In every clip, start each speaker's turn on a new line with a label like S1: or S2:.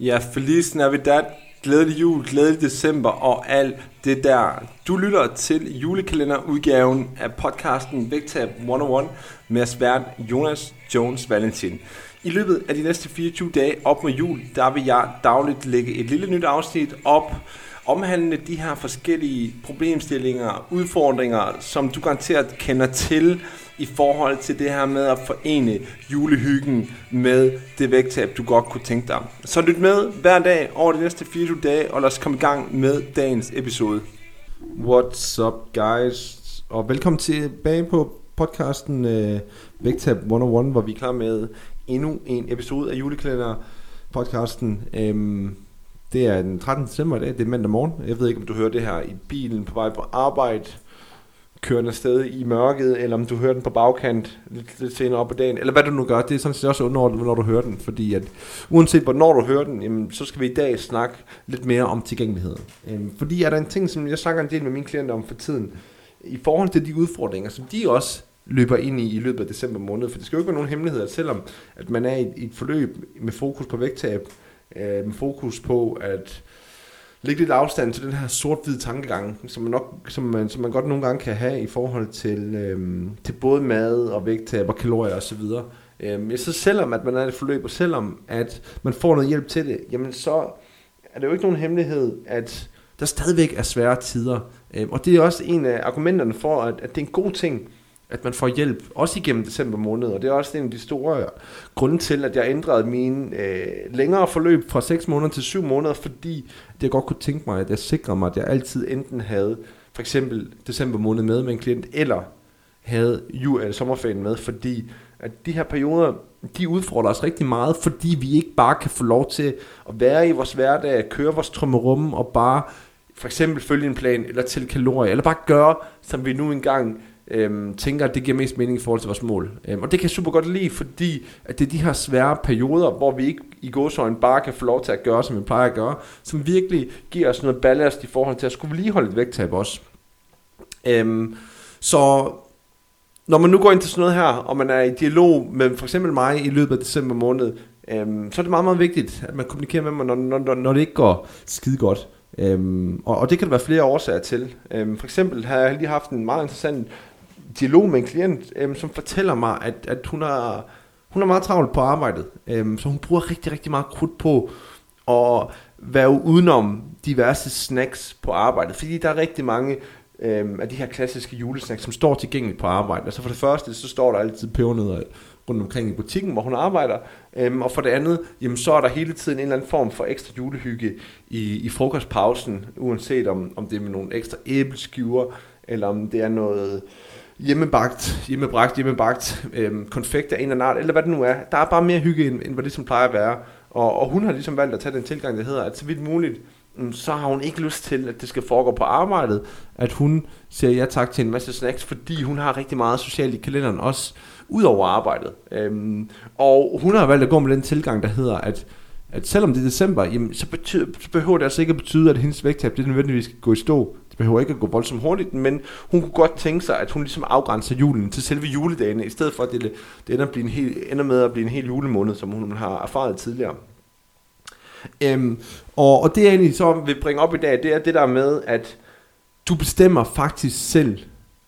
S1: Ja, Feliz Navidad, glædelig jul, glædelig december og alt det der. Du lytter til julekalenderudgaven af podcasten Vægtab 101 med svært Jonas Jones Valentin. I løbet af de næste 24 dage op mod jul, der vil jeg dagligt lægge et lille nyt afsnit op, omhandlende de her forskellige problemstillinger, udfordringer, som du garanteret kender til i forhold til det her med at forene julehyggen med det vægttab, du godt kunne tænke dig. Så lyt med hver dag over de næste 24 dage, og lad os komme i gang med dagens episode. What's up guys? Og velkommen tilbage på podcasten øh, uh, Vægtab 101, hvor vi er klar med endnu en episode af julekalender podcasten. Um, øhm, det er den 13. december i dag, det er mandag morgen. Jeg ved ikke, om du hører det her i bilen på vej på arbejde, kørende afsted i mørket, eller om du hører den på bagkant lidt, lidt senere op på dagen, eller hvad du nu gør, det er sådan set også underordnet, når du hører den, fordi at uanset hvornår du hører den, jamen, så skal vi i dag snakke lidt mere om tilgængelighed. Øhm, fordi er der en ting, som jeg snakker en del med mine klienter om for tiden, i forhold til de udfordringer, som de også løber ind i i løbet af december måned, for det skal jo ikke være nogen hemmelighed, at selvom at man er i, i et forløb med fokus på vægttab, øh, med fokus på at lægge lidt afstand til den her sort-hvide tankegang, som man, nok, som, man, som man godt nogle gange kan have i forhold til, øhm, til både mad og vægttab og kalorier osv. Øhm, så selvom at man er i et forløb, og selvom at man får noget hjælp til det, jamen så er det jo ikke nogen hemmelighed, at der stadigvæk er svære tider. Øhm, og det er også en af argumenterne for, at, at det er en god ting, at man får hjælp, også igennem december måned, og det er også en af de store grunde til, at jeg ændrede min øh, længere forløb fra 6 måneder til 7 måneder, fordi jeg godt kunne tænke mig, at jeg sikrede mig, at jeg altid enten havde for eksempel december måned med med en klient, eller havde jul eller sommerferien med, fordi at de her perioder, de udfordrer os rigtig meget, fordi vi ikke bare kan få lov til at være i vores hverdag, køre vores trummerum og bare for eksempel følge en plan, eller til kalorier, eller bare gøre, som vi nu engang øhm, tænker, at det giver mest mening i forhold til vores mål. Øhm, og det kan jeg super godt lide, fordi at det er de her svære perioder, hvor vi ikke i gåsøjne bare kan få lov til at gøre, som vi plejer at gøre, som virkelig giver os noget ballast i forhold til at skulle lige holde et vægttab også. Øhm, så når man nu går ind til sådan noget her, og man er i dialog med for eksempel mig i løbet af december måned, øhm, så er det meget, meget vigtigt, at man kommunikerer med mig, når, når, når det ikke går skide godt. Øhm, og, og det kan der være flere årsager til. Øhm, for eksempel har jeg lige haft en meget interessant dialog med en klient, øhm, som fortæller mig, at, at hun, er, hun er meget travlt på arbejdet. Øhm, så hun bruger rigtig, rigtig meget krudt på at være udenom diverse snacks på arbejdet. Fordi der er rigtig mange øhm, af de her klassiske julesnacks, som står tilgængeligt på arbejdet. Altså for det første, så står der altid pebernødder rundt omkring i butikken, hvor hun arbejder. Øhm, og for det andet, jamen, så er der hele tiden en eller anden form for ekstra julehygge i, i frokostpausen, uanset om, om det er med nogle ekstra æbleskiver, eller om det er noget hjemmebagt, hjemmebragt, hjemmebagt øhm, konfekt af en eller anden eller hvad det nu er. Der er bare mere hygge, end, end hvad det som plejer at være. Og, og hun har ligesom valgt at tage den tilgang, der hedder, at så vidt muligt, mm, så har hun ikke lyst til, at det skal foregå på arbejdet, at hun siger ja tak til en masse snacks, fordi hun har rigtig meget socialt i kalenderen også, ud over arbejdet. Øhm, og hun har valgt at gå med den tilgang, der hedder, at, at selvom det er december, jamen, så, betyder, så behøver det altså ikke at betyde, at hendes vægttab det nødvendigvis skal gå i stå. Det behøver ikke at gå voldsomt hurtigt, men hun kunne godt tænke sig, at hun ligesom afgrænser julen til selve juledagene, i stedet for at det, det ender, blive en hel, ender med at blive en hel julemåned, som hun har erfaret tidligere. Øhm, og, og det jeg egentlig så vil bringe op i dag, det er det der med, at du bestemmer faktisk selv,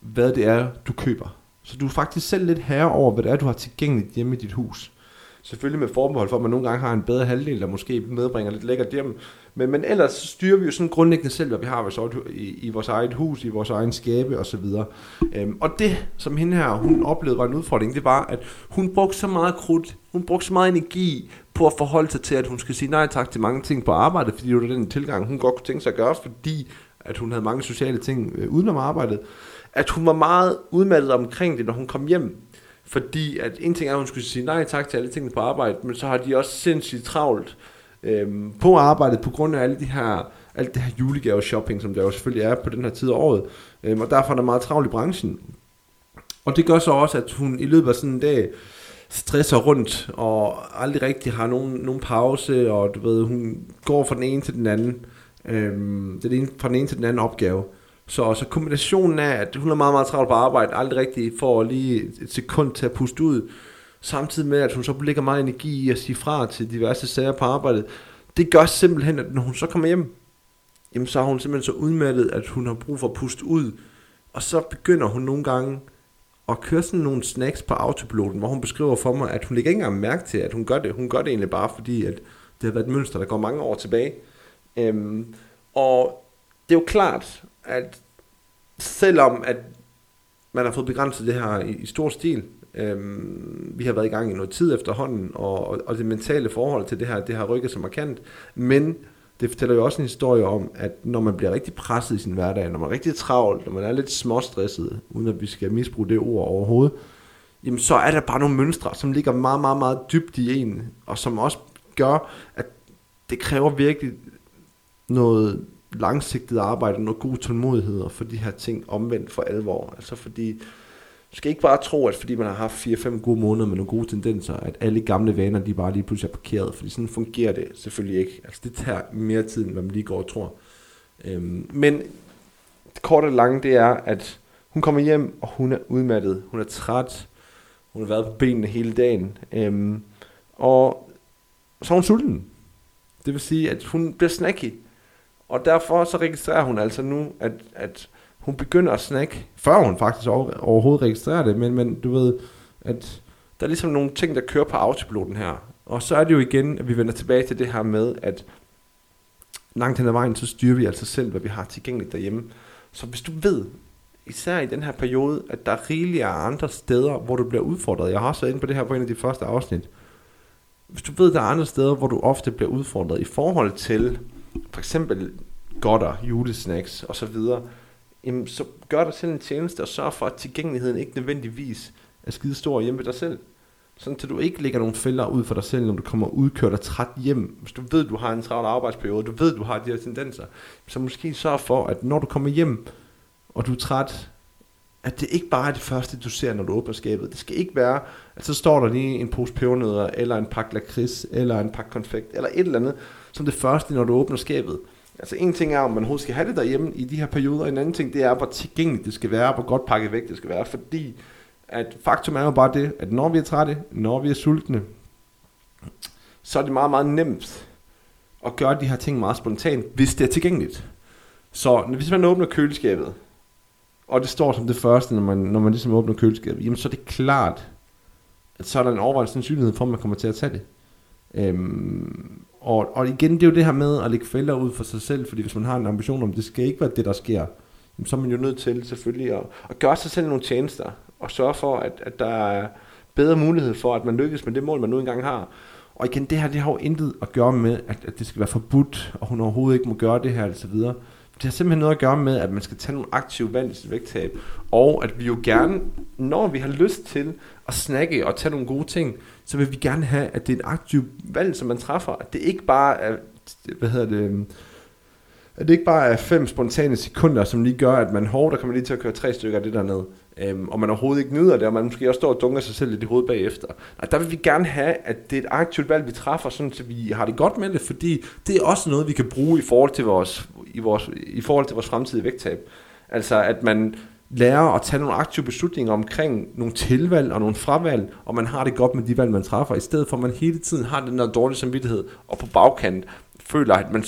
S1: hvad det er, du køber. Så du er faktisk selv lidt herre over, hvad det er, du har tilgængeligt hjemme i dit hus. Selvfølgelig med forbehold for, at man nogle gange har en bedre halvdel, der måske medbringer lidt lækkert hjem. Men, men ellers styrer vi jo sådan grundlæggende selv, hvad vi har i, i vores eget hus, i vores egen skabe osv. Øhm, og det, som hende her, hun oplevede var en udfordring, det var, at hun brugte så meget krudt, hun brugte så meget energi på at forholde sig til, at hun skulle sige nej tak til mange ting på arbejdet, fordi det var den tilgang, hun godt kunne tænke sig at gøre, fordi at hun havde mange sociale ting øh, udenom arbejdet at hun var meget udmattet omkring det, når hun kom hjem. Fordi at en ting er, at hun skulle sige nej tak til alle tingene på arbejde, men så har de også sindssygt travlt øhm, på arbejdet på grund af alle de her, alt det her julegave shopping, som der jo selvfølgelig er på den her tid af året. Øhm, og derfor er der meget travlt i branchen. Og det gør så også, at hun i løbet af sådan en dag stresser rundt, og aldrig rigtig har nogen, nogen pause, og du ved, hun går fra den ene til den anden. Øhm, den ene, fra den ene til den anden opgave. Så, så kombinationen af, at hun er meget, meget travlt på arbejde, aldrig rigtig får lige et sekund til at puste ud, samtidig med, at hun så lægger meget energi i at sige fra til diverse sager på arbejdet, det gør simpelthen, at når hun så kommer hjem, jamen så er hun simpelthen så udmattet, at hun har brug for at puste ud. Og så begynder hun nogle gange at køre sådan nogle snacks på autopiloten, hvor hun beskriver for mig, at hun ikke engang mærke til, at hun gør det. Hun gør det egentlig bare, fordi at det har været et mønster, der går mange år tilbage. Øhm, og det er jo klart, at selvom at man har fået begrænset det her i, i stor stil, øhm, vi har været i gang i noget tid efterhånden, og, og, og det mentale forhold til det her, det har rykket sig markant, men det fortæller jo også en historie om, at når man bliver rigtig presset i sin hverdag, når man er rigtig travlt, når man er lidt småstresset, uden at vi skal misbruge det ord overhovedet, jamen så er der bare nogle mønstre, som ligger meget, meget, meget dybt i en, og som også gør, at det kræver virkelig noget langsigtet arbejde, noget god tålmodighed for de her ting omvendt for alvor. Altså fordi, du skal ikke bare tro, at fordi man har haft 4-5 gode måneder med nogle gode tendenser, at alle gamle vaner, de bare lige pludselig er parkeret, fordi sådan fungerer det selvfølgelig ikke. Altså det tager mere tid, end hvad man lige går og tror. Øhm, men det korte og lange, det er, at hun kommer hjem, og hun er udmattet, hun er træt, hun har været på benene hele dagen, øhm, og så er hun sulten. Det vil sige, at hun bliver snacky. Og derfor så registrerer hun altså nu, at, at hun begynder at snakke, før hun faktisk overhovedet registrerer det, men, men du ved, at der er ligesom nogle ting, der kører på autopiloten her. Og så er det jo igen, at vi vender tilbage til det her med, at langt hen ad vejen, så styrer vi altså selv, hvad vi har tilgængeligt derhjemme. Så hvis du ved, især i den her periode, at der er rigeligt af andre steder, hvor du bliver udfordret. Jeg har også været inde på det her på en af de første afsnit. Hvis du ved, at der er andre steder, hvor du ofte bliver udfordret i forhold til for eksempel godter, julesnacks og så videre, jamen, så gør dig selv en tjeneste og sørg for, at tilgængeligheden ikke nødvendigvis er skide stor hjemme ved dig selv. Sådan at du ikke lægger nogle fælder ud for dig selv, når du kommer udkørt og træt hjem. Hvis du ved, du har en travl arbejdsperiode, du ved, du har de her tendenser, så måske sørg for, at når du kommer hjem, og du er træt, at det ikke bare er det første, du ser, når du åbner skabet. Det skal ikke være, at så står der lige en pose pebernødder, eller en pakke lakrids, eller en pakke konfekt, eller et eller andet, som det første, når du åbner skabet. Altså en ting er, om man overhovedet skal have det derhjemme i de her perioder, en anden ting, det er, hvor tilgængeligt det skal være, hvor godt pakket væk det skal være, fordi at faktum er jo bare det, at når vi er trætte, når vi er sultne, så er det meget, meget nemt at gøre de her ting meget spontant, hvis det er tilgængeligt. Så hvis man åbner køleskabet, og det står som det første, når man, når man ligesom åbner køleskabet, jamen så er det klart, at så er der en overvejende sandsynlighed for, at man kommer til at tage det. Øhm, og, og igen, det er jo det her med at lægge fælder ud for sig selv, fordi hvis man har en ambition om, det skal ikke være det, der sker, så er man jo nødt til selvfølgelig at, at gøre sig selv nogle tjenester, og sørge for, at, at der er bedre mulighed for, at man lykkes med det mål, man nu engang har. Og igen, det her, det har jo intet at gøre med, at, at det skal være forbudt, og hun overhovedet ikke må gøre det her, og så videre. Det har simpelthen noget at gøre med, at man skal tage nogle aktive valg i sit vægttab, og at vi jo gerne, når vi har lyst til at snakke og tage nogle gode ting, så vil vi gerne have, at det er et aktivt valg, som man træffer. At det ikke bare er, hvad hedder det, at det ikke bare er fem spontane sekunder, som lige gør, at man hårdt, der kommer lige til at køre tre stykker af det der ned, øhm, og man overhovedet ikke nyder det, og man måske også står og dunker sig selv lidt i hovedet bagefter. Og der vil vi gerne have, at det er et aktivt valg, vi træffer, sådan at vi har det godt med det, fordi det er også noget, vi kan bruge i forhold til vores, i vores, i forhold til vores fremtidige vægttab. Altså at man lære at tage nogle aktive beslutninger omkring nogle tilvalg og nogle fravalg, og man har det godt med de valg, man træffer, i stedet for at man hele tiden har den der dårlige samvittighed, og på bagkant føler, at man,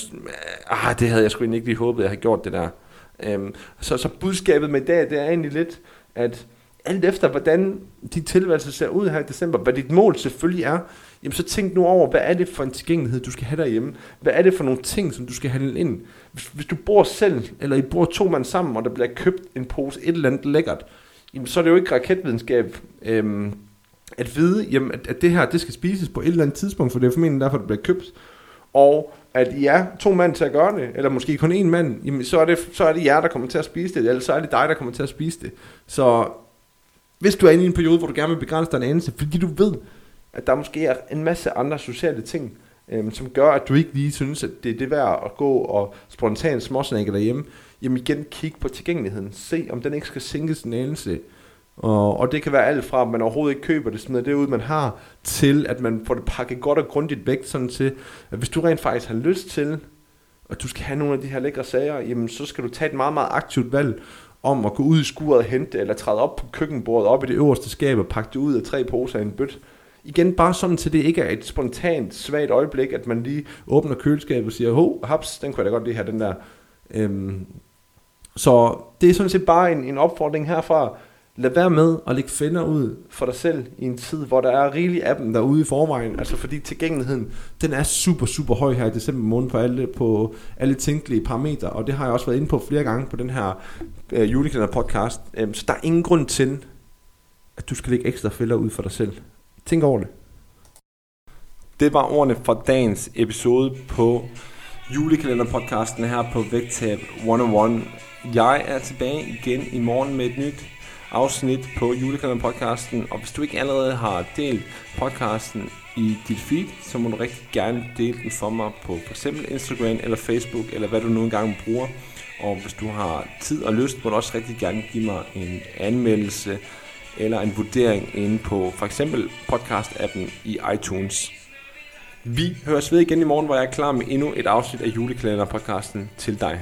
S1: ah, det havde jeg sgu ikke lige håbet, jeg havde gjort det der. Øhm, så, så budskabet med i dag, det er egentlig lidt, at alt efter hvordan dit tilværelse ser ud her i december, hvad dit mål selvfølgelig er, jamen så tænk nu over, hvad er det for en tilgængelighed, du skal have derhjemme? Hvad er det for nogle ting, som du skal handle ind? Hvis, hvis du bor selv, eller I bor to mand sammen, og der bliver købt en pose et eller andet lækkert, jamen så er det jo ikke raketvidenskab øhm, at vide, jamen, at, at det her det skal spises på et eller andet tidspunkt, for det er formentlig derfor, det bliver købt. Og at I er to mand til at gøre det, eller måske kun en mand, jamen så er, det, så er det jer, der kommer til at spise det, eller så er det dig, der kommer til at spise det. Så hvis du er inde i en periode, hvor du gerne vil begrænse dig en anelse, fordi du ved, at der måske er en masse andre sociale ting, øhm, som gør, at du ikke lige synes, at det er det værd at gå og spontant småsnakke derhjemme, jamen igen kig på tilgængeligheden. Se, om den ikke skal sænkes en anelse. Og, og det kan være alt fra, at man overhovedet ikke køber det, smider det ud, man har, til at man får det pakket godt og grundigt væk, sådan til, at hvis du rent faktisk har lyst til, at du skal have nogle af de her lækre sager, jamen så skal du tage et meget, meget aktivt valg, om at gå ud i skuret og hente, eller træde op på køkkenbordet, op i det øverste skab og pakke det ud af tre poser i en bøt, Igen, bare sådan til det ikke er et spontant, svagt øjeblik, at man lige åbner køleskabet og siger, ho, haps, den kunne jeg da godt lige her, den der. Øhm, så det er sådan set bare en, en opfordring herfra. Lad være med at lægge fænder ud for dig selv i en tid, hvor der er rigelig af dem derude i forvejen. Altså fordi tilgængeligheden, den er super, super høj her i december måned på alle, på alle tænkelige parametre. Og det har jeg også været inde på flere gange på den her øh, julekalender podcast. Øhm, så der er ingen grund til, at du skal lægge ekstra fælder ud for dig selv. Tænk over det. Det var ordene for dagens episode på julekalenderpodcasten her på Vægtab 101. Jeg er tilbage igen i morgen med et nyt afsnit på julekalenderpodcasten, og hvis du ikke allerede har delt podcasten i dit feed, så må du rigtig gerne dele den for mig på f.eks. Instagram eller Facebook, eller hvad du nu engang bruger. Og hvis du har tid og lyst, må du også rigtig gerne give mig en anmeldelse eller en vurdering inde på for eksempel podcast-appen i iTunes. Vi høres ved igen i morgen, hvor jeg er klar med endnu et afsnit af julekalender-podcasten til dig.